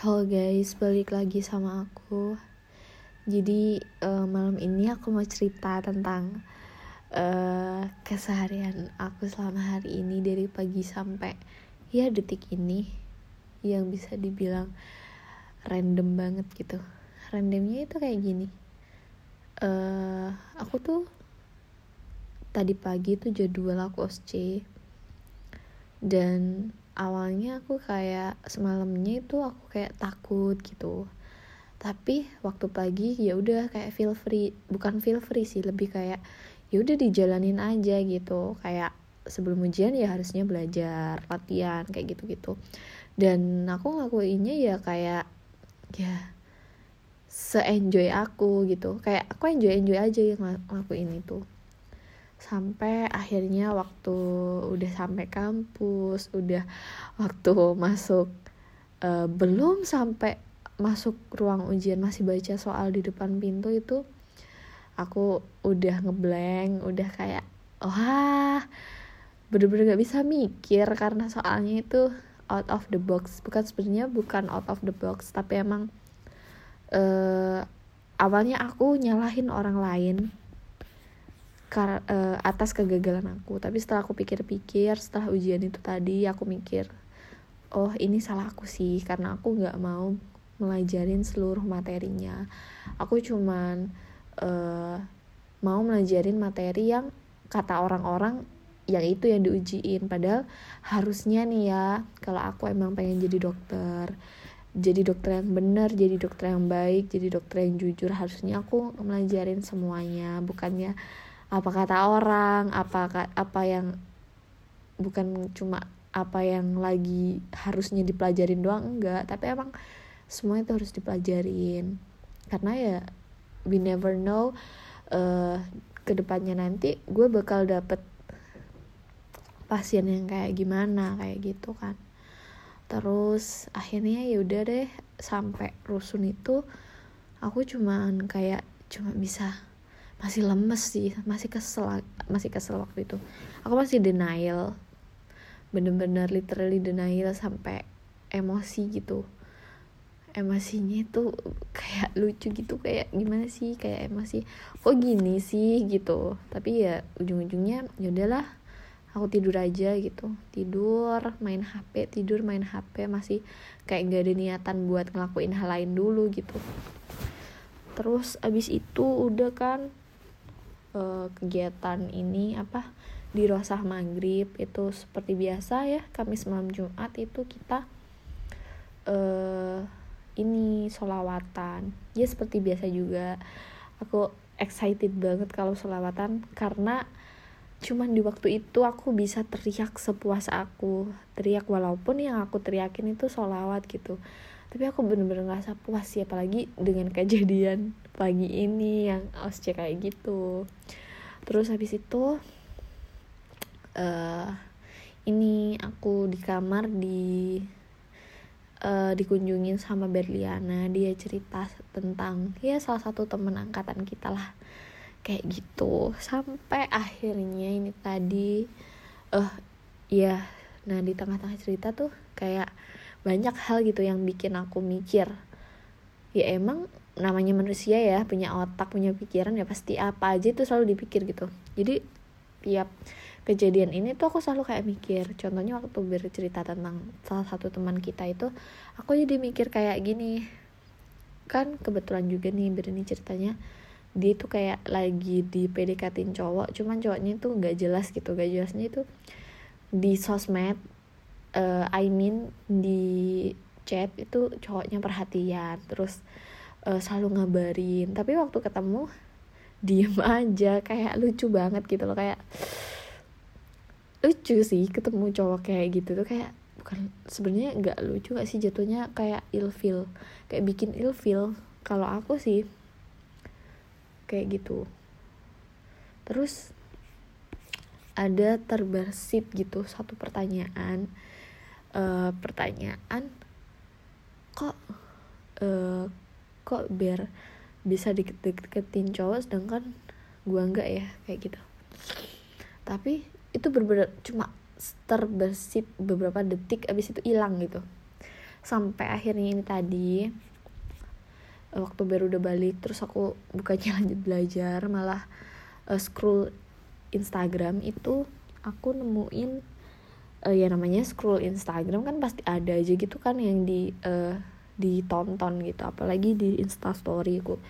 Halo guys, balik lagi sama aku. Jadi uh, malam ini aku mau cerita tentang uh, keseharian aku selama hari ini dari pagi sampai ya detik ini yang bisa dibilang random banget gitu. Randomnya itu kayak gini. Uh, aku tuh tadi pagi tuh jadwal aku OSC dan awalnya aku kayak semalamnya itu aku kayak takut gitu. Tapi waktu pagi ya udah kayak feel free bukan feel free sih lebih kayak ya udah dijalanin aja gitu. Kayak sebelum ujian ya harusnya belajar latihan kayak gitu gitu dan aku ngakuinnya ya kayak ya se enjoy aku gitu. Kayak aku enjoy enjoy aja yang ngelakuin itu sampai akhirnya waktu udah sampai kampus udah waktu masuk uh, belum sampai masuk ruang ujian masih baca soal di depan pintu itu aku udah ngeblank udah kayak wah bener-bener gak bisa mikir karena soalnya itu out of the box. Bukan sebenarnya bukan out of the box tapi emang uh, awalnya aku nyalahin orang lain kar uh, atas kegagalan aku. Tapi setelah aku pikir-pikir setelah ujian itu tadi aku mikir oh ini salah aku sih karena aku nggak mau melajarin seluruh materinya. Aku cuman uh, mau melajarin materi yang kata orang-orang yang itu yang diujiin. Padahal harusnya nih ya kalau aku emang pengen jadi dokter jadi dokter yang benar jadi dokter yang baik jadi dokter yang jujur harusnya aku melajarin semuanya. Bukannya apa kata orang apa apa yang bukan cuma apa yang lagi harusnya dipelajarin doang enggak. Tapi emang semua itu harus dipelajarin. Karena ya we never know uh, ke depannya nanti gue bakal dapet pasien yang kayak gimana kayak gitu kan. Terus akhirnya ya udah deh sampai rusun itu aku cuman kayak cuma bisa masih lemes sih masih kesel masih kesel waktu itu. Aku masih denial bener-bener literally denial sampai emosi gitu. Emosinya itu kayak lucu gitu kayak gimana sih kayak emosi kok gini sih? gitu. Tapi ya ujung-ujungnya ya udahlah aku tidur aja gitu. Tidur main HP tidur main HP masih kayak gak ada niatan buat ngelakuin hal lain dulu gitu. Terus abis itu udah kan uh, kegiatan ini apa di rosah maghrib. Itu seperti biasa ya Kamis malam Jumat itu kita uh, ini solawatan ya seperti biasa juga. Aku excited banget kalau solawatan karena cuman di waktu itu aku bisa teriak sepuas aku. Teriak walaupun yang aku teriakin itu solawat gitu tapi aku bener-bener ngerasa puas sih apalagi dengan kejadian pagi ini yang osce kayak gitu. Terus habis itu uh, ini aku di kamar di uh, dikunjungin sama Berliana. Dia cerita tentang ya salah satu temen angkatan kita lah kayak gitu. Sampai akhirnya ini tadi eh uh, ya nah di tengah-tengah cerita tuh kayak banyak hal gitu yang bikin aku mikir ya emang namanya manusia ya punya otak punya pikiran ya pasti apa aja itu selalu dipikir gitu. Jadi tiap kejadian ini tuh aku selalu kayak mikir. Contohnya waktu bercerita tentang salah satu teman kita itu aku jadi mikir kayak gini kan kebetulan juga nih berani ceritanya dia tuh kayak lagi di PDKT cowok cuman cowoknya tuh nggak jelas gitu gak jelasnya itu di sosmed uh, I mean di chat itu cowoknya perhatian terus uh, selalu ngabarin. Tapi waktu ketemu diem aja kayak lucu banget gitu loh kayak lucu sih ketemu cowok kayak gitu tuh kayak bukan sebenarnya nggak lucu gak sih jatuhnya kayak ilfil kayak bikin ilfil kalau aku sih kayak gitu. Terus ada terbersit gitu satu pertanyaan uh, pertanyaan kok uh, kok biar bisa deket-deketin cowok sedangkan gua enggak ya? Kayak gitu. Tapi itu berbeda cuma terbersit beberapa detik abis itu hilang gitu. Sampai akhirnya ini tadi waktu baru udah balik terus aku bukannya lanjut belajar malah uh, scroll Instagram itu aku nemuin uh, ya namanya scroll Instagram kan pasti ada aja gitu kan yang di uh, ditonton gitu. Apalagi di Instastory aku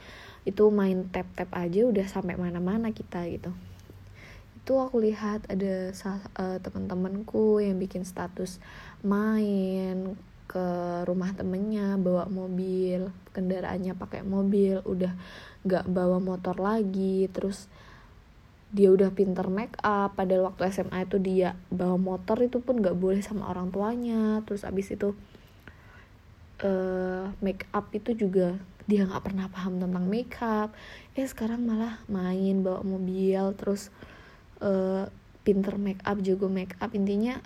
itu main tap tap aja udah sampai mana-mana kita gitu. Itu aku lihat ada uh, teman-temanku yang bikin status main ke rumah temennya bawa mobil kendaraannya pakai mobil udah nggak bawa motor lagi. Terus dia udah pinter make up pada waktu SMA itu dia bawa motor itu pun nggak boleh sama orang tuanya. Terus abis itu uh, make up itu juga dia nggak pernah paham tentang make up. Eh sekarang malah main bawa mobil terus uh, pinter make up juga make up. Intinya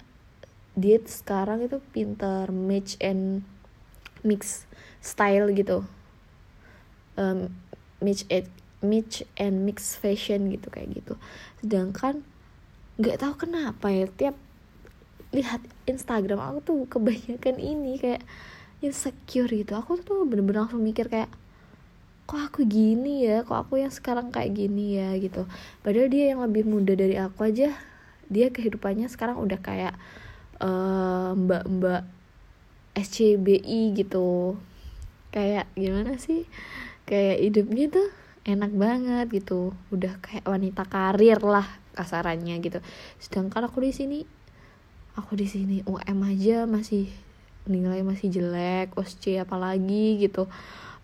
dia sekarang itu pinter match and mix style gitu. Um, match and match and mix fashion gitu kayak gitu. Sedangkan nggak tahu kenapa ya tiap lihat Instagram aku tuh kebanyakan ini kayak insecure gitu. Aku tuh bener-bener langsung mikir kayak kok aku gini ya? Kok aku yang sekarang kayak gini ya? gitu. Padahal dia yang lebih muda dari aku aja dia kehidupannya sekarang udah kayak eh, mbak-mbak SCBI gitu. Kayak gimana sih? Kayak hidupnya tuh enak banget gitu. Udah kayak wanita karir lah kasarannya gitu. Sedangkan aku di sini aku di sini UM aja masih nilai masih jelek OSC apalagi gitu.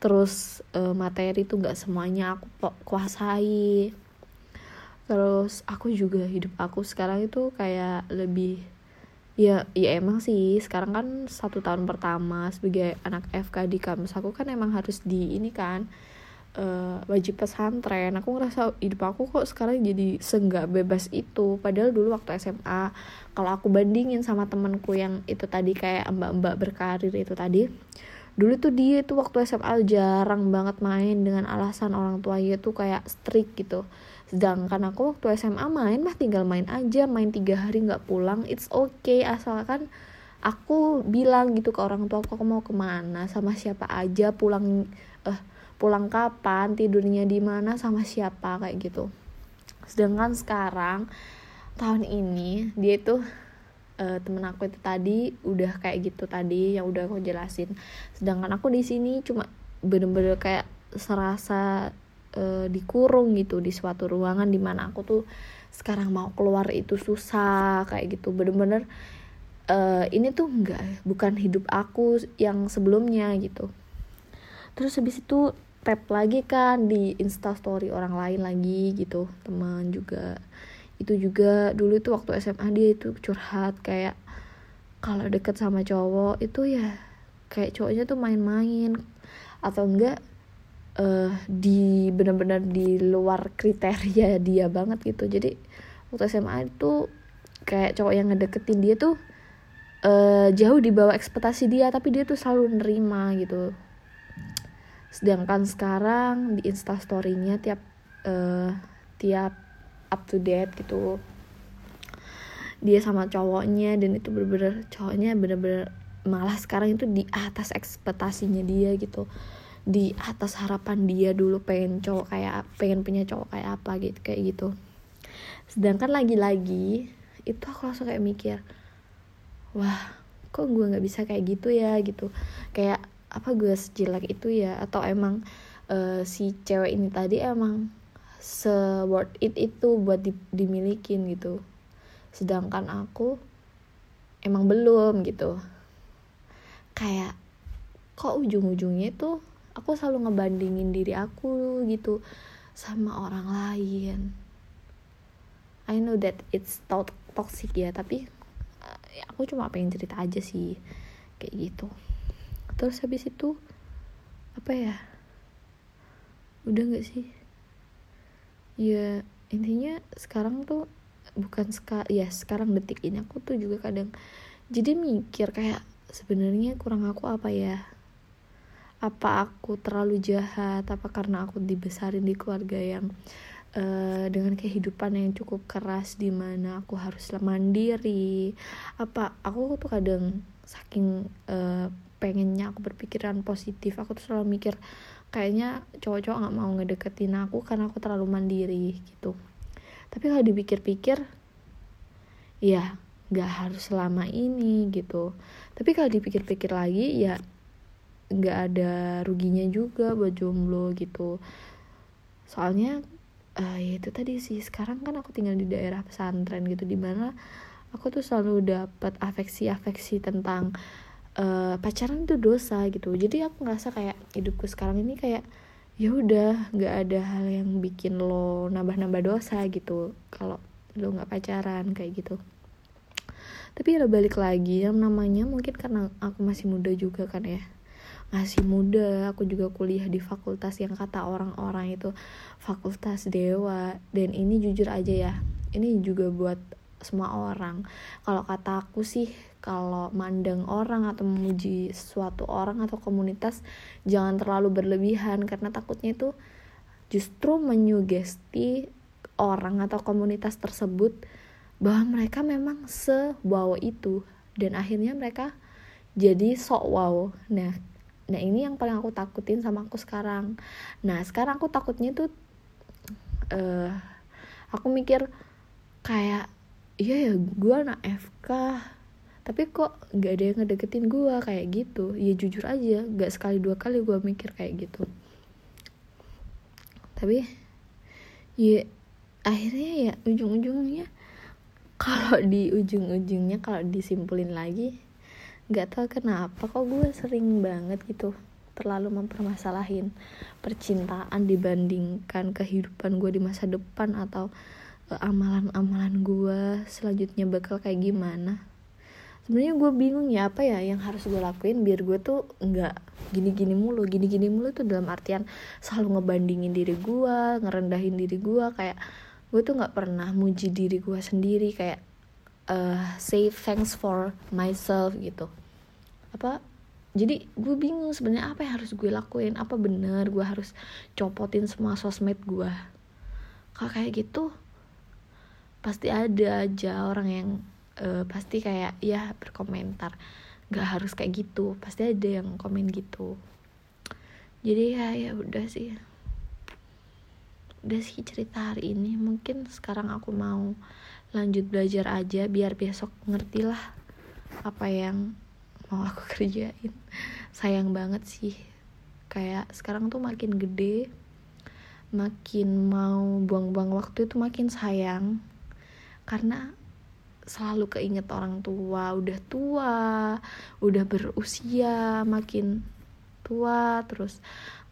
Terus uh, materi tuh nggak semuanya aku kuasai. Terus aku juga hidup aku sekarang itu kayak lebih ya ya emang sih. Sekarang kan satu tahun pertama sebagai anak FK di kampus aku kan emang harus di ini kan uh, wajib pesantren. Aku ngerasa hidup aku kok sekarang jadi senggak bebas itu. Padahal dulu waktu SMA kalau aku bandingin sama temanku yang itu tadi kayak mbak-mbak berkarir itu tadi dulu tuh dia tuh waktu SMA jarang banget main dengan alasan orang tuanya tuh kayak strict gitu. Sedangkan aku waktu SMA main mah tinggal main aja main tiga hari nggak pulang it's okay. Asalkan aku bilang gitu ke orang tua aku mau ke mana? Sama siapa aja pulang eh pulang kapan tidurnya di mana sama siapa kayak gitu. Sedangkan sekarang tahun ini dia tuh uh, temen aku itu tadi udah kayak gitu tadi yang udah aku jelasin. Sedangkan aku di sini cuma bener-bener kayak serasa uh, dikurung gitu di suatu ruangan di mana aku tuh sekarang mau keluar itu susah kayak gitu. Bener-bener uh, ini tuh enggak bukan hidup aku yang sebelumnya gitu. Terus habis itu tap lagi kan di instastory orang lain lagi gitu teman juga. Itu juga dulu itu waktu SMA dia itu curhat kayak kalau deket sama cowok itu ya kayak cowoknya tuh main-main atau enggak uh, di benar-benar di luar kriteria dia banget gitu. Jadi waktu SMA itu kayak cowok yang ngedeketin dia tuh uh, jauh di bawah ekspektasi dia tapi dia tuh selalu nerima gitu sedangkan sekarang di instastorynya tiap uh, tiap up to date gitu. Dia sama cowoknya dan itu bener-bener cowoknya bener-bener malah sekarang itu di atas ekspektasinya dia gitu. Di atas harapan dia dulu pengen cowok kayak pengen punya cowok kayak apa gitu kayak gitu. Sedangkan lagi-lagi itu aku langsung kayak mikir wah kok gue nggak bisa kayak gitu ya? gitu. Kayak apa gue sejelek itu ya? Atau emang uh, si cewek ini tadi emang se worth it itu buat di, dimilikin gitu. Sedangkan aku emang belum gitu. Kayak kok ujung-ujungnya tuh aku selalu ngebandingin diri aku gitu sama orang lain. I know that it's toxic ya tapi uh, aku cuma pengen cerita aja sih kayak gitu terus habis itu apa ya udah nggak sih? Ya intinya sekarang tuh bukan seka ya sekarang detik ini aku tuh juga kadang jadi mikir kayak sebenarnya kurang aku apa ya? Apa aku terlalu jahat? Apa karena aku dibesarin di keluarga yang uh, dengan kehidupan yang cukup keras di mana aku harus mandiri? Apa aku tuh kadang saking uh, pengennya aku berpikiran positif. Aku tuh selalu mikir kayaknya cowok-cowok nggak mau ngedeketin aku karena aku terlalu mandiri gitu. Tapi kalau dipikir-pikir ya nggak harus selama ini gitu. Tapi kalau dipikir-pikir lagi ya nggak ada ruginya juga buat jomblo gitu. Soalnya uh, ya itu tadi sih sekarang kan aku tinggal di daerah pesantren gitu di mana aku tuh selalu dapat afeksi-afeksi tentang uh, pacaran itu dosa gitu. Jadi aku ngerasa kayak hidupku sekarang ini kayak ya udah nggak ada hal yang bikin lo nambah-nambah dosa gitu. Kalau lo nggak pacaran kayak gitu. Tapi ya balik lagi yang namanya mungkin karena aku masih muda juga kan ya. Masih muda aku juga kuliah di fakultas yang kata orang-orang itu fakultas dewa. Dan ini jujur aja ya ini juga buat semua orang. Kalau kata aku sih kalau mandang orang atau memuji suatu orang atau komunitas jangan terlalu berlebihan karena takutnya itu justru menyugesti orang atau komunitas tersebut bahwa mereka memang se wow itu dan akhirnya mereka jadi sok wow. Nah nah ini yang paling aku takutin sama aku sekarang. Nah sekarang aku takutnya tuh uh, aku mikir kayak iya ya gue anak FK tapi kok nggak ada yang ngedeketin gue kayak gitu. Ya jujur aja nggak sekali dua kali gue mikir kayak gitu. Tapi ya akhirnya ya ujung-ujungnya kalau di ujung-ujungnya kalau disimpulin lagi nggak tahu kenapa kok gue sering banget gitu terlalu mempermasalahin percintaan dibandingkan kehidupan gue di masa depan atau uh, amalan-amalan gue selanjutnya bakal kayak gimana sebenarnya gue bingung ya apa ya yang harus gue lakuin biar gue tuh nggak gini-gini mulu. Gini-gini mulu tuh dalam artian selalu ngebandingin diri gue ngerendahin diri gue kayak gue tuh nggak pernah muji diri gue sendiri kayak uh, say thanks for myself gitu. Apa jadi gue bingung sebenarnya apa yang harus gue lakuin apa bener gue harus copotin semua sosmed gue kalau kayak gitu pasti ada aja orang yang uh, pasti kayak ya berkomentar. Nggak harus kayak gitu pasti ada yang komen gitu. Jadi ya ya udah sih. Udah sih cerita hari ini. Mungkin sekarang aku mau lanjut belajar aja biar besok ngerti lah apa yang mau aku kerjain. Sayang banget sih. Kayak sekarang tuh makin gede makin mau buang-buang waktu itu makin sayang. Karena selalu keinget orang tua udah tua udah berusia makin tua terus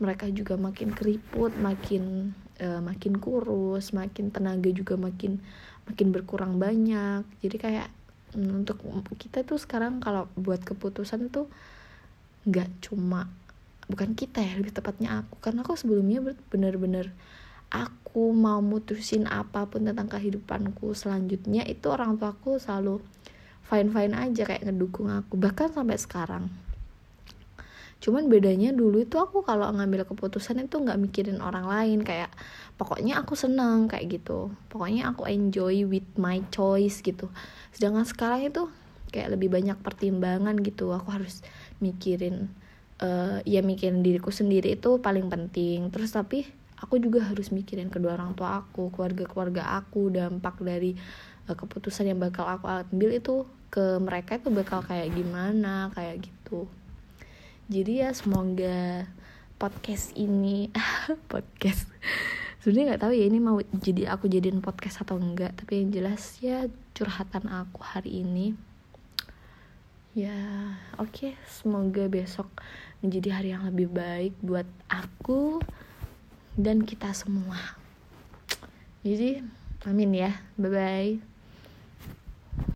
mereka juga makin keriput makin uh, makin kurus makin tenaga juga makin makin berkurang banyak. Jadi kayak mm, untuk kita tuh sekarang kalau buat keputusan tuh nggak cuma bukan kita ya lebih tepatnya aku. Karena aku sebelumnya bener-bener aku mau mutusin apa pun tentang kehidupanku selanjutnya itu orang tua aku selalu fine fine aja kayak ngedukung aku bahkan sampai sekarang. Cuman bedanya dulu itu aku kalau ngambil keputusan itu nggak mikirin orang lain kayak pokoknya aku seneng kayak gitu. Pokoknya aku enjoy with my choice gitu. Sedangkan sekarang itu kayak lebih banyak pertimbangan gitu aku harus mikirin uh, ya mikirin diriku sendiri itu paling penting. Terus tapi aku juga harus mikirin kedua orang tua aku keluarga keluarga aku dampak dari uh, keputusan yang bakal aku ambil itu ke mereka itu bakal kayak gimana kayak gitu. Jadi ya semoga podcast ini podcast. Sebenarnya nggak tahu ya ini mau jadi aku jadiin podcast atau enggak tapi yang jelas ya curhatan aku hari ini. Ya oke okay, semoga besok menjadi hari yang lebih baik buat aku dan kita semua. Jadi amin ya. Bye bye